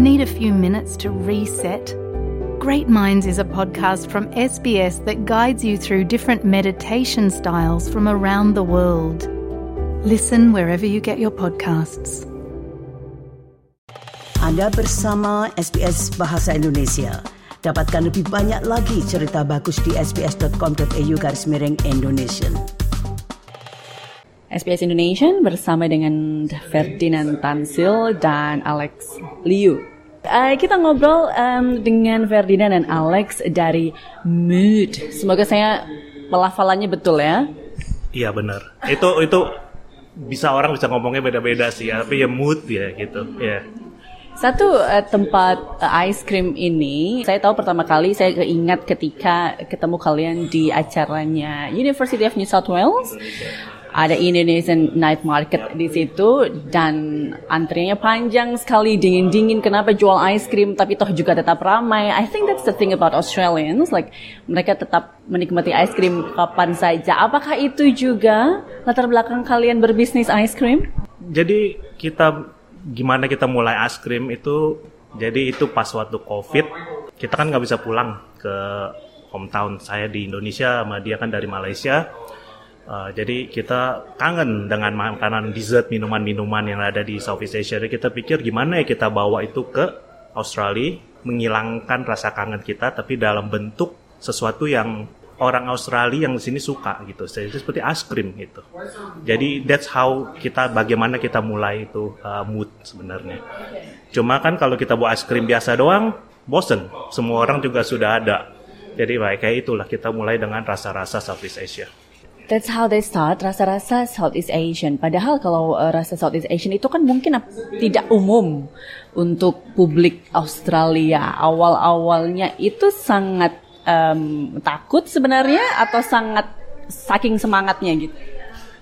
Need a few minutes to reset? Great Minds is a podcast from SBS that guides you through different meditation styles from around the world. Listen wherever you get your podcasts. Anda bersama SBS Bahasa Indonesia. Dapatkan lebih banyak lagi cerita bagus di sbs.com.au garis miring Indonesia. SBS Indonesia bersama dengan Ferdinand Tansil dan Alex Liu. Uh, kita ngobrol um, dengan Ferdinand dan Alex dari Mood. Semoga saya pelafalannya betul ya. Iya benar. Itu itu bisa orang bisa ngomongnya beda-beda sih, ya, tapi ya mood ya gitu. Ya. Satu uh, tempat uh, ice cream ini, saya tahu pertama kali saya keingat ketika ketemu kalian di acaranya University of New South Wales. Ada Indonesian Night Market di situ dan antriannya panjang sekali, dingin-dingin. Kenapa jual ice cream tapi toh juga tetap ramai? I think that's the thing about Australians, like mereka tetap menikmati ice cream kapan saja. Apakah itu juga latar belakang kalian berbisnis ice cream? Jadi kita gimana kita mulai ice cream itu jadi itu pas waktu covid kita kan nggak bisa pulang ke hometown saya di Indonesia sama dia kan dari Malaysia Uh, jadi kita kangen dengan makanan dessert, minuman-minuman yang ada di Southeast Asia. Jadi kita pikir gimana ya kita bawa itu ke Australia, menghilangkan rasa kangen kita, tapi dalam bentuk sesuatu yang orang Australia yang di sini suka gitu. Jadi seperti es krim gitu. Jadi that's how kita bagaimana kita mulai itu uh, mood sebenarnya. Cuma kan kalau kita buat es krim biasa doang, bosen. Semua orang juga sudah ada. Jadi kayak itulah kita mulai dengan rasa-rasa Southeast Asia. That's how they start rasa-rasa Southeast Asian. Padahal kalau uh, rasa Southeast Asian itu kan mungkin tidak umum untuk publik Australia. Awal-awalnya itu sangat um, takut sebenarnya atau sangat saking semangatnya gitu.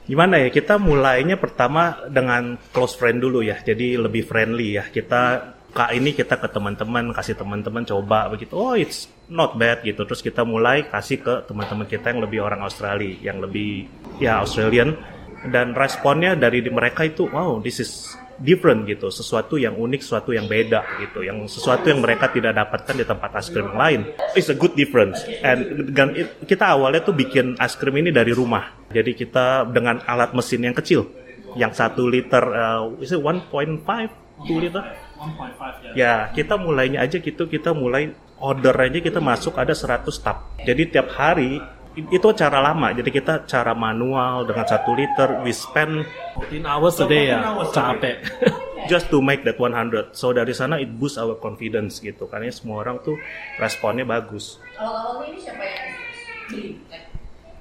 Gimana ya kita mulainya pertama dengan close friend dulu ya. Jadi lebih friendly ya. Kita kak ini kita ke teman-teman kasih teman-teman coba begitu. Oh it's not bad gitu. Terus kita mulai kasih ke teman-teman kita yang lebih orang Australia yang lebih ya Australian. Dan responnya dari mereka itu wow this is different gitu. Sesuatu yang unik sesuatu yang beda gitu. Yang sesuatu yang mereka tidak dapatkan di tempat es krim lain. It's a good difference. And dan kita awalnya tuh bikin es krim ini dari rumah. Jadi kita dengan alat mesin yang kecil. Yang satu liter uh, is it 1.5 2 liter Ya, kita mulainya aja gitu, kita mulai order aja kita masuk ada 100 tab. Jadi tiap hari itu cara lama. Jadi kita cara manual dengan satu liter we spend 14 hours a day ya, capek. Just to make that 100. So dari sana it boost our confidence gitu. Karena semua orang tuh responnya bagus. Awal-awalnya ini siapa yang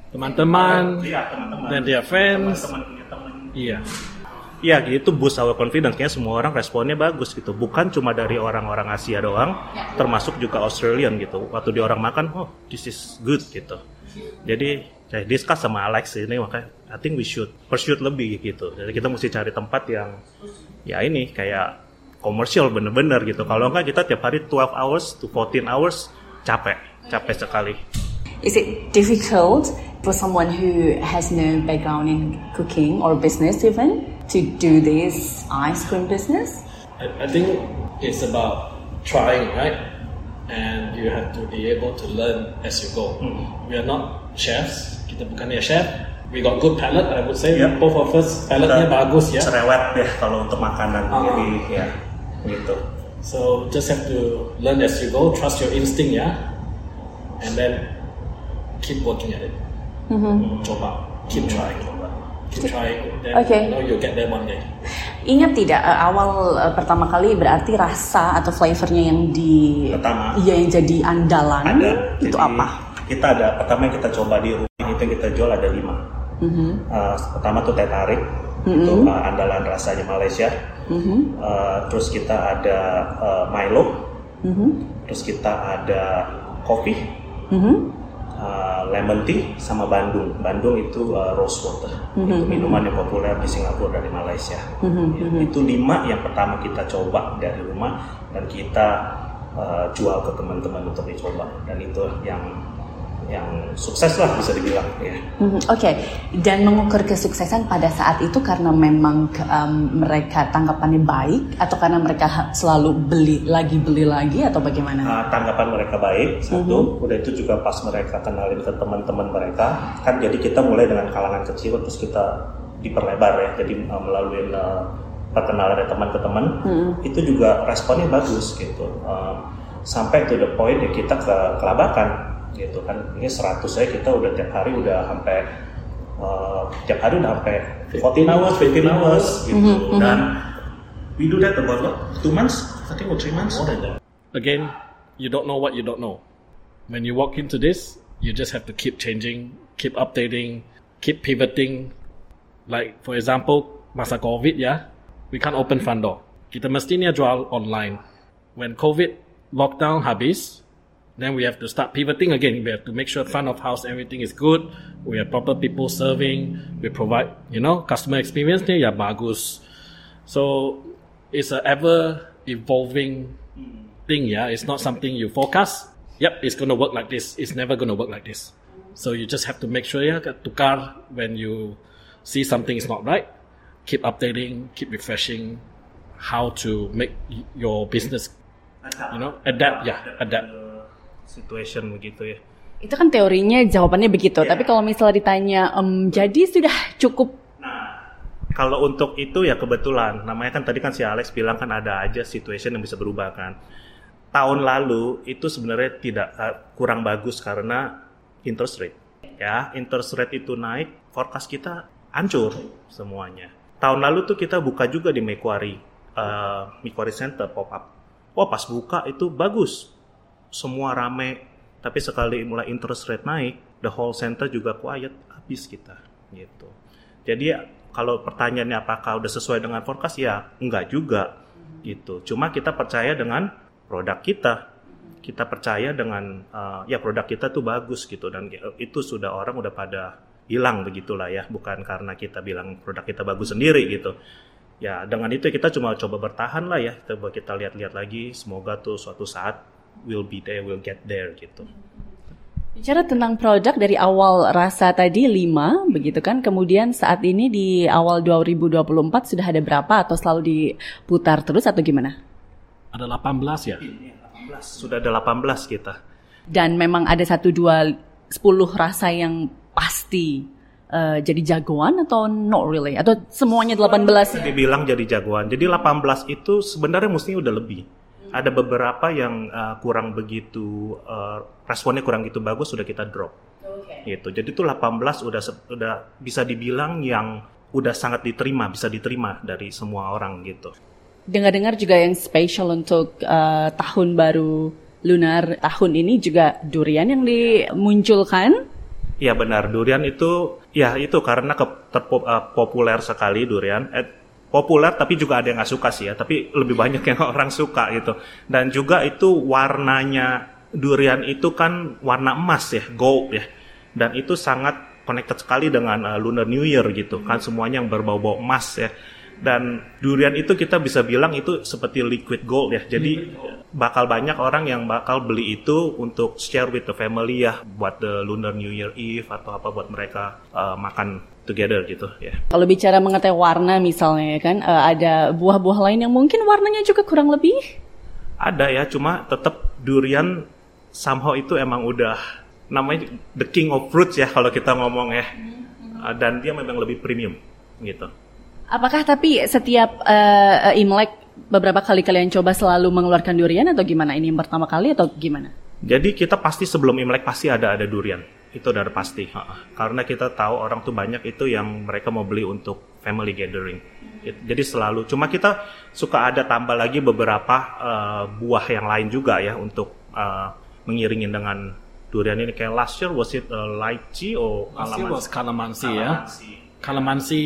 Teman-teman, Iya, teman-teman. dan dia fans. Teman-teman punya teman. Iya. Iya gitu boost our confidence. Kayaknya semua orang responnya bagus gitu. Bukan cuma dari orang-orang Asia doang Termasuk juga Australian gitu. Waktu di orang makan Oh this is good gitu. Jadi saya discuss sama Alex ini makanya I think we should pursue lebih gitu. Jadi kita mesti cari tempat yang Ya ini kayak komersial bener-bener gitu. Kalau enggak kita tiap hari 12 hours to 14 hours Capek Capek sekali. Is it difficult for someone who has no background in cooking or business even to do this ice cream business? I, I think it's about trying, right? And you have to be able to learn as you go. Hmm. We are not chefs. Kita bukan ya chef. We got good palate, I would say. Yep. Both of us palate-nya bagus ya. Cerewet deh kalau untuk makanan Ah. Jadi ya gitu So just have to learn as you go. Trust your instinct ya. And then keep working at it. Mm-hmm. Coba. Keep hmm. trying. Then Okay. you know you'll get there one day. Ingat tidak eh, awal eh, pertama kali berarti rasa atau flavornya yang di Pertama. iya yang jadi andalan ada itu Jadi, apa? kita ada pertama yang kita coba di rumah itu yang kita jual ada lima Mm-hmm. Uh, pertama tuh teh tarik itu uh, andalan rasanya Malaysia Mm-hmm. Uh, terus kita ada uh, Milo Mm-hmm. terus kita ada kopi uh, lemon tea sama Bandung. Bandung itu uh, rose water. Itu minuman yang populer di Singapura dari Malaysia. Ya, itu lima yang pertama kita coba dari rumah dan kita uh, jual ke teman-teman untuk dicoba. Dan itu yang yang sukses lah bisa dibilang ya. Mhm, Oke, dan mengukur kesuksesan pada saat itu karena memang em, mereka tanggapannya baik atau karena mereka selalu beli lagi beli lagi atau bagaimana? Uh, tanggapan mereka baik satu, udah itu juga pas mereka kenalin ke teman-teman mereka kan jadi kita mulai dengan kalangan kecil terus kita diperlebar ya. Jadi uh, melalui uh, perkenalan dari teman ke teman itu juga responnya bagus gitu. Uh, sampai to the point ya kita ke kelabakan gitu kan ini 100 saya kita udah tiap hari udah sampai uh, tiap hari udah sampai 14 hours 15 hours gitu dan we do that about what, two months I think or three months more than that Again, you don't know what you don't know. When you walk into this, you just have to keep changing, keep updating, keep pivoting. Like for example, masa COVID ya, we can't open front door. Kita mestinya jual online. When COVID lockdown habis, then we have to start pivoting again. We have to make sure front of house everything is good. We have proper people serving. We provide, you know, customer experience nya ya bagus. So it's a ever evolving thing. Yeah, it's not something you forecast. Yep, it's gonna work like this. It's never gonna work like this. So you just have to make sure ya tukar when you see something is not right. Keep updating, keep refreshing how to make your business, you know, adapt. Yeah, adapt. Situation begitu ya. Itu kan teorinya jawabannya begitu. Tapi kalau misalnya ditanya, em, jadi sudah cukup Kalau untuk itu ya kebetulan, namanya kan tadi kan si Alex bilang kan ada aja situation yang bisa berubah kan. Tahun lalu itu sebenarnya tidak eh, kurang bagus karena interest rate. Ya, interest rate itu naik, forecast kita hancur semuanya. Tahun lalu tuh kita buka juga di Macquarie, eh, Macquarie Center pop up. Wah pas buka itu bagus, semua rame. Tapi sekali mulai interest rate naik, the whole center juga quiet, habis kita gitu. Jadi ya, kalau pertanyaannya apakah udah sesuai dengan forecast ya enggak juga gitu. Cuma kita percaya dengan produk kita. Kita percaya dengan uh, ya produk kita tuh bagus gitu dan itu sudah orang udah pada bilang begitulah ya, bukan karena kita bilang produk kita bagus sendiri gitu. Ya dengan itu kita cuma coba bertahan lah ya. Coba kita lihat-lihat lagi. Semoga tuh suatu saat will be there, will get there gitu. Bicara tentang produk dari awal rasa tadi 5 begitu kan. Kemudian saat ini di awal 2024 sudah ada berapa atau selalu diputar terus atau gimana? Ada 18 ya. 18 sudah ada 18 kita. Dan memang ada satu dua sepuluh rasa yang pasti eh, jadi jagoan atau not really atau semuanya 18 dibilang jadi jagoan. Jadi 18 itu sebenarnya mestinya udah lebih. Ada beberapa yang uh, kurang begitu uh, responnya kurang gitu bagus sudah kita drop. Gitu. Jadi itu 18 udah udah bisa dibilang yang udah sangat diterima, bisa diterima dari semua orang gitu. Dengar-dengar juga yang spesial untuk eh, tahun baru lunar tahun ini juga durian yang dimunculkan. Iya benar, durian itu ya itu karena ke, uh, populer sekali durian. Eh, populer tapi juga ada yang nggak suka sih ya, tapi lebih banyak yang orang suka gitu. Dan juga itu warnanya durian itu kan warna emas ya, gold ya. Dan itu sangat connected sekali dengan uh, Lunar New Year gitu kan semuanya yang berbau-bau emas ya. Dan durian itu kita bisa bilang itu seperti liquid gold ya. Jadi bakal banyak orang yang bakal beli itu untuk share with the family ya buat the Lunar New Year Eve atau apa buat mereka uh, makan together gitu ya. Kalau bicara mengenai warna misalnya ya kan eh, ada buah-buah lain yang mungkin warnanya juga kurang lebih Ada ya, cuma tetap durian somehow itu emang udah namanya the king of fruits ya kalau kita ngomong ya. Uh, Dan dia memang lebih premium gitu. Apakah tapi setiap eh, Imlek beberapa kali kalian coba selalu mengeluarkan durian atau gimana? Ini yang pertama kali atau gimana? Jadi kita pasti sebelum Imlek pasti ada ada durian. Itu udah pasti. Karena kita tahu orang tuh banyak itu yang mereka mau beli untuk family gathering. It- Jadi selalu. Cuma kita suka ada tambah lagi beberapa eh, buah yang lain juga ya untuk eh, mengiringin dengan durian ini. Kayak last year was it uh, lychee or Last year was calamansi ya. Calamansi.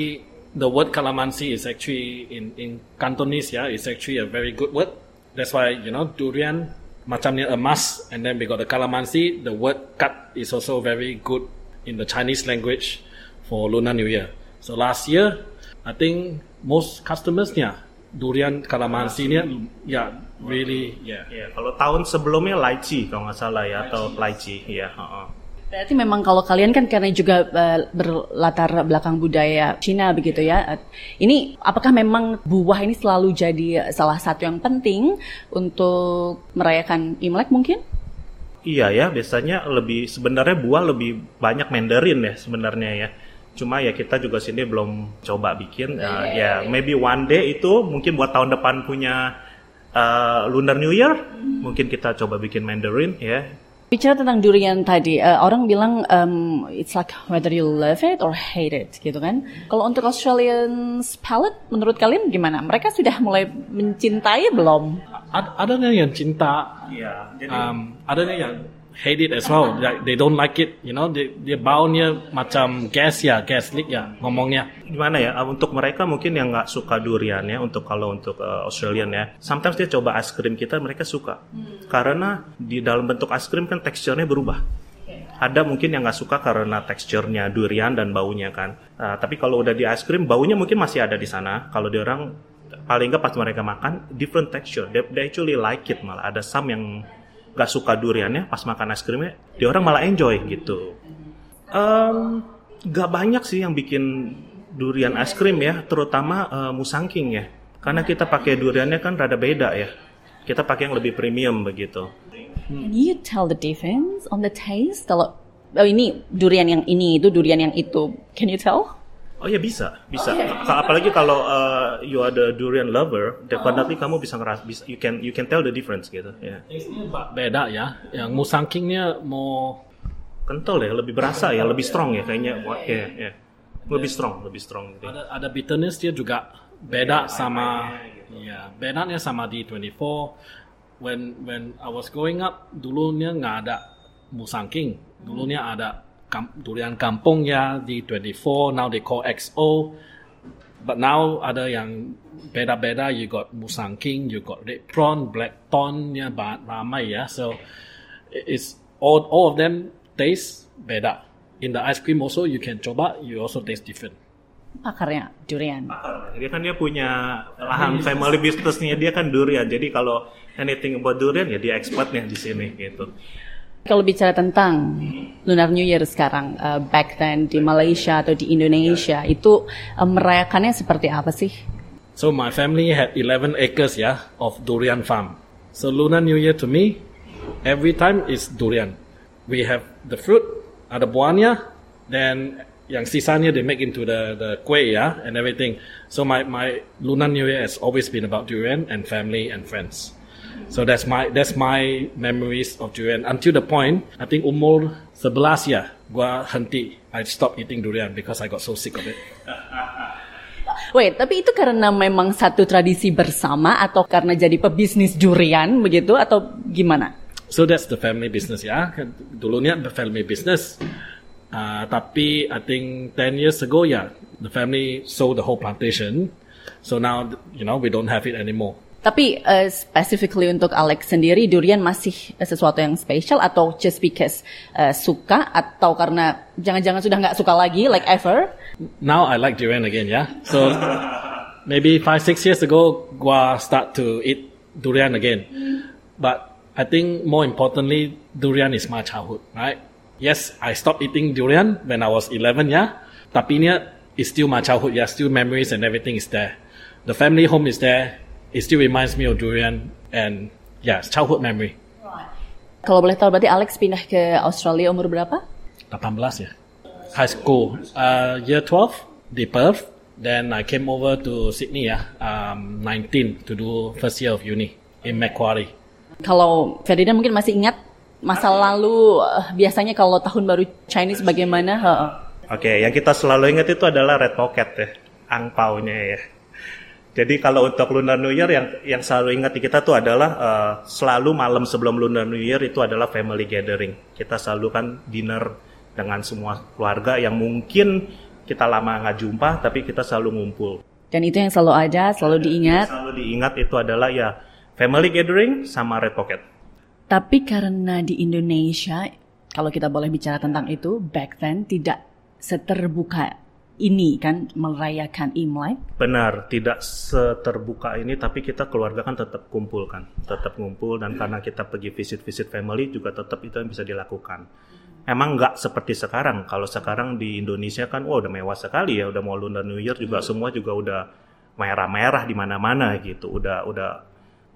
The word calamansi is actually in in Cantonese, yeah, it's actually a very good word. That's why you know durian macamnya emas, and then we got the calamansi. The word cut is also very good in the Chinese language for Lunar New Year. So last year, I think most customers nya durian calamansi nya, yeah, really, yeah. Ya, kalau tahun sebelumnya lychee kalau nggak salah ya atau lychee ya. ha-ha. Berarti memang kalau kalian kan karena juga uh, berlatar belakang budaya Cina begitu ya. Ini apakah memang buah ini selalu jadi salah satu yang penting untuk merayakan Imlek mungkin? Iya ya, biasanya lebih sebenarnya buah lebih banyak Mandarin ya sebenarnya ya. Cuma ya kita juga sini belum coba bikin. Uh, ya maybe one day itu mungkin buat tahun depan punya uh, Lunar New Year, mungkin kita coba bikin Mandarin ya Bicara tentang durian tadi, uh, orang bilang um, it's like whether you love it or hate it, gitu kan? Kalau untuk Australian palate, menurut kalian gimana? Mereka sudah mulai mencintai belum? Ada yang cinta, yeah, jadi... um, ada yang hate it as well. Like, they don't like it, you know. Dia, dia baunya macam gas ya, gas leak ya ngomongnya. Gimana ya? Uh, untuk mereka mungkin yang nggak suka durian ya, untuk kalau untuk uh, Australian ya, sometimes dia coba es krim kita, mereka suka. Hmm. Karena di dalam bentuk es krim kan teksturnya berubah. Ada mungkin yang nggak suka karena teksturnya durian dan baunya kan. Uh, tapi kalau udah di es krim, baunya mungkin masih ada di sana. Kalau di orang paling nggak pas mereka makan different texture. They, they actually like it malah. Ada some yang gak suka duriannya pas makan es krimnya dia orang malah enjoy gitu. Um, gak banyak sih yang bikin durian es krim ya terutama uh, musangking ya. Karena kita pakai duriannya kan rada beda ya. Kita pakai yang lebih premium begitu. Can you tell the difference on the taste? Kalau oh ini durian yang ini itu durian yang itu. Can you tell Oh ya bisa, bisa. Oh, Apalagi kalau uh, you are the durian lover, definitely oh. kamu bisa ngeras, bisa, you can you can tell the difference gitu. Ya. Beda ya. Yang musangkingnya mau kental ya, lebih berasa ya, lebih strong ya kayaknya. Ya, ya. Lebih strong, lebih strong. Gitu. Ada ada bitterness dia juga beda sama gitu. ya bedanya sama di 24 when when I was growing up dulunya nggak ada musangking dulunya ada durian kampung ya di 24 now they call XO but now ada yang beda-beda you got musang king you got red prawn black thorn ya ramai ya so it's all all of them taste beda in the ice cream also you can coba you also taste different pakarnya durian. Pakar. Dia kan dia punya lahan family businessnya dia kan durian. Jadi kalau anything about durian ya dia expertnya di sini gitu. Kalau bicara tentang Lunar New Year sekarang, uh, back then di Malaysia atau di Indonesia, itu uh, merayakannya seperti apa sih? So my family had 11 acres ya yeah, of durian farm. So Lunar New Year to me, every time is durian. We have the fruit, ada buahnya, then yang sisanya they make into the the kueh ya yeah, and everything. So my my Lunar New Year has always been about durian and family and friends. So that's my that's my memories of durian until the point I think umur 11 ya gua henti I stop eating durian because I got so sick of it. Wait, tapi itu karena memang satu tradisi bersama atau karena jadi pebisnis durian begitu atau gimana? So that's the family business ya. Dulunya family business. Uh, tapi I think 10 years ago ya, yeah, the family sold the whole plantation. So now you know we don't have it anymore. Tapi uh, specifically untuk Alex sendiri, durian masih sesuatu yang spesial atau just because uh, suka atau karena jangan-jangan sudah nggak suka lagi like ever? Now I like durian again, yeah. So maybe five six years ago, gua start to eat durian again. But I think more importantly, durian is my childhood, right? Yes, I stopped eating durian when I was 11, yeah. Tapi ini is still my childhood, yeah. Still memories and everything is there. The family home is there it still reminds me of durian and yeah, childhood memory. Kalau boleh tahu berarti Alex pindah ke Australia umur berapa? 18 ya. High school, uh, year 12 di Perth. Then I came over to Sydney ya, um, 19 to do first year of uni in Macquarie. Kalau Ferdinand mungkin masih ingat masa lalu uh, biasanya kalau tahun baru Chinese bagaimana? Oke, okay, yang kita selalu ingat itu adalah red pocket ya, angpaunya ya. Jadi kalau untuk Lunar New Year yang yang selalu ingat di kita tuh adalah uh, selalu malam sebelum Lunar New Year itu adalah family gathering. Kita selalu kan dinner dengan semua keluarga yang mungkin kita lama nggak jumpa tapi kita selalu ngumpul. Dan itu yang selalu ada, selalu diingat. Yang selalu diingat itu adalah ya family gathering sama red pocket. Tapi karena di Indonesia kalau kita boleh bicara tentang itu back then tidak seterbuka ini kan merayakan Imlek. Benar, tidak seterbuka ini tapi kita keluarga kan tetap kumpul kan, tetap ngumpul dan karena kita pergi visit-visit family juga tetap itu yang bisa dilakukan. emang nggak seperti sekarang. Kalau sekarang di Indonesia kan, wah udah mewah sekali ya, udah mau Lunar New Year juga semua juga udah merah-merah di mana-mana gitu, udah udah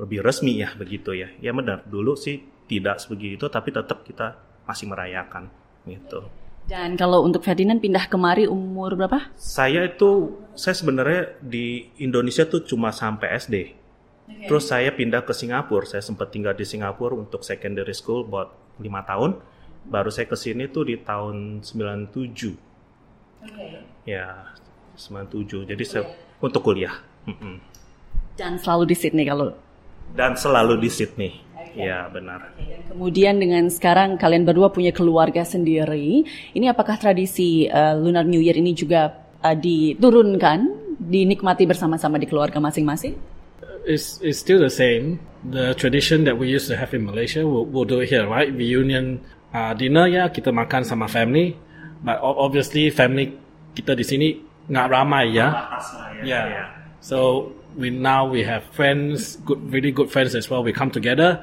lebih resmi ya begitu ya. Ya benar, dulu sih tidak sebegitu, tapi tetap kita masih merayakan gitu. Dan kalau untuk Ferdinand pindah kemari umur berapa? Saya itu, saya sebenarnya di Indonesia tuh cuma sampai SD. Terus saya pindah ke Singapura, saya sempat tinggal di Singapura untuk secondary school buat lima tahun baru saya ke sini tuh di tahun 97. Okay. Ya, 97. Jadi saya untuk kuliah. Mm -mm. Dan selalu di Sydney kalau dan selalu di Sydney. Okay. Ya, benar. Kemudian dengan sekarang kalian berdua punya keluarga sendiri, ini apakah tradisi uh, Lunar New Year ini juga uh, diturunkan, dinikmati bersama-sama di keluarga masing-masing? It's, it's still the same. The tradition that we used to have in Malaysia, we'll, we'll do it here, right? Reunion uh, dinner ya kita makan sama family but obviously family kita di sini nggak ramai ya ya yeah. so we now we have friends good really good friends as well we come together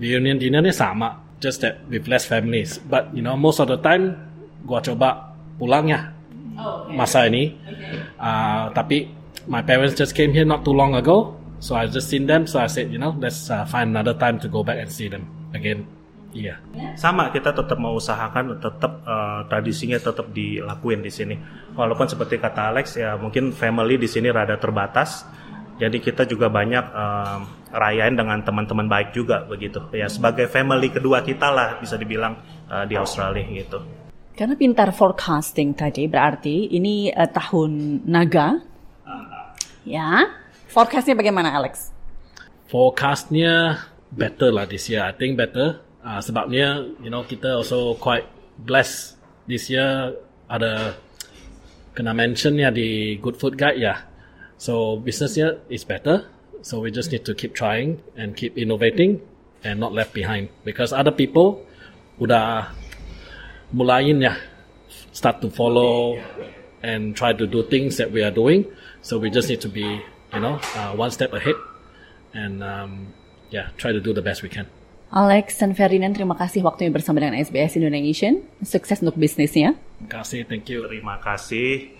reunion dinner ni sama just that with less families but you know most of the time gua coba pulang ya oh, okay. masa ini okay. uh, tapi my parents just came here not too long ago so I just seen them so I said you know let's uh, find another time to go back and see them again Iya. Sama kita tetap mau usahakan tetap uh, tradisinya tetap dilakuin di sini. Walaupun seperti kata Alex ya mungkin family di sini rada terbatas. Jadi kita juga banyak uh, rayain dengan teman-teman baik juga begitu. Ya sebagai family kedua kita lah bisa dibilang uh, di Australia gitu. Karena pintar forecasting tadi berarti ini uh, tahun naga. Uh, ya. Forecastnya bagaimana Alex? Forecastnya better lah this year. I think better uh, sebabnya you know kita also quite blessed this year ada kena mention ya di Good Food Guide ya. So businessnya is better. So we just need to keep trying and keep innovating and not left behind because other people udah mulain ya start to follow and try to do things that we are doing. So we just need to be you know uh, one step ahead and um, yeah try to do the best we can. Alex dan Ferdinand, terima kasih waktunya bersama dengan SBS Indonesia. Sukses untuk bisnisnya. Terima kasih, thank you. Terima kasih.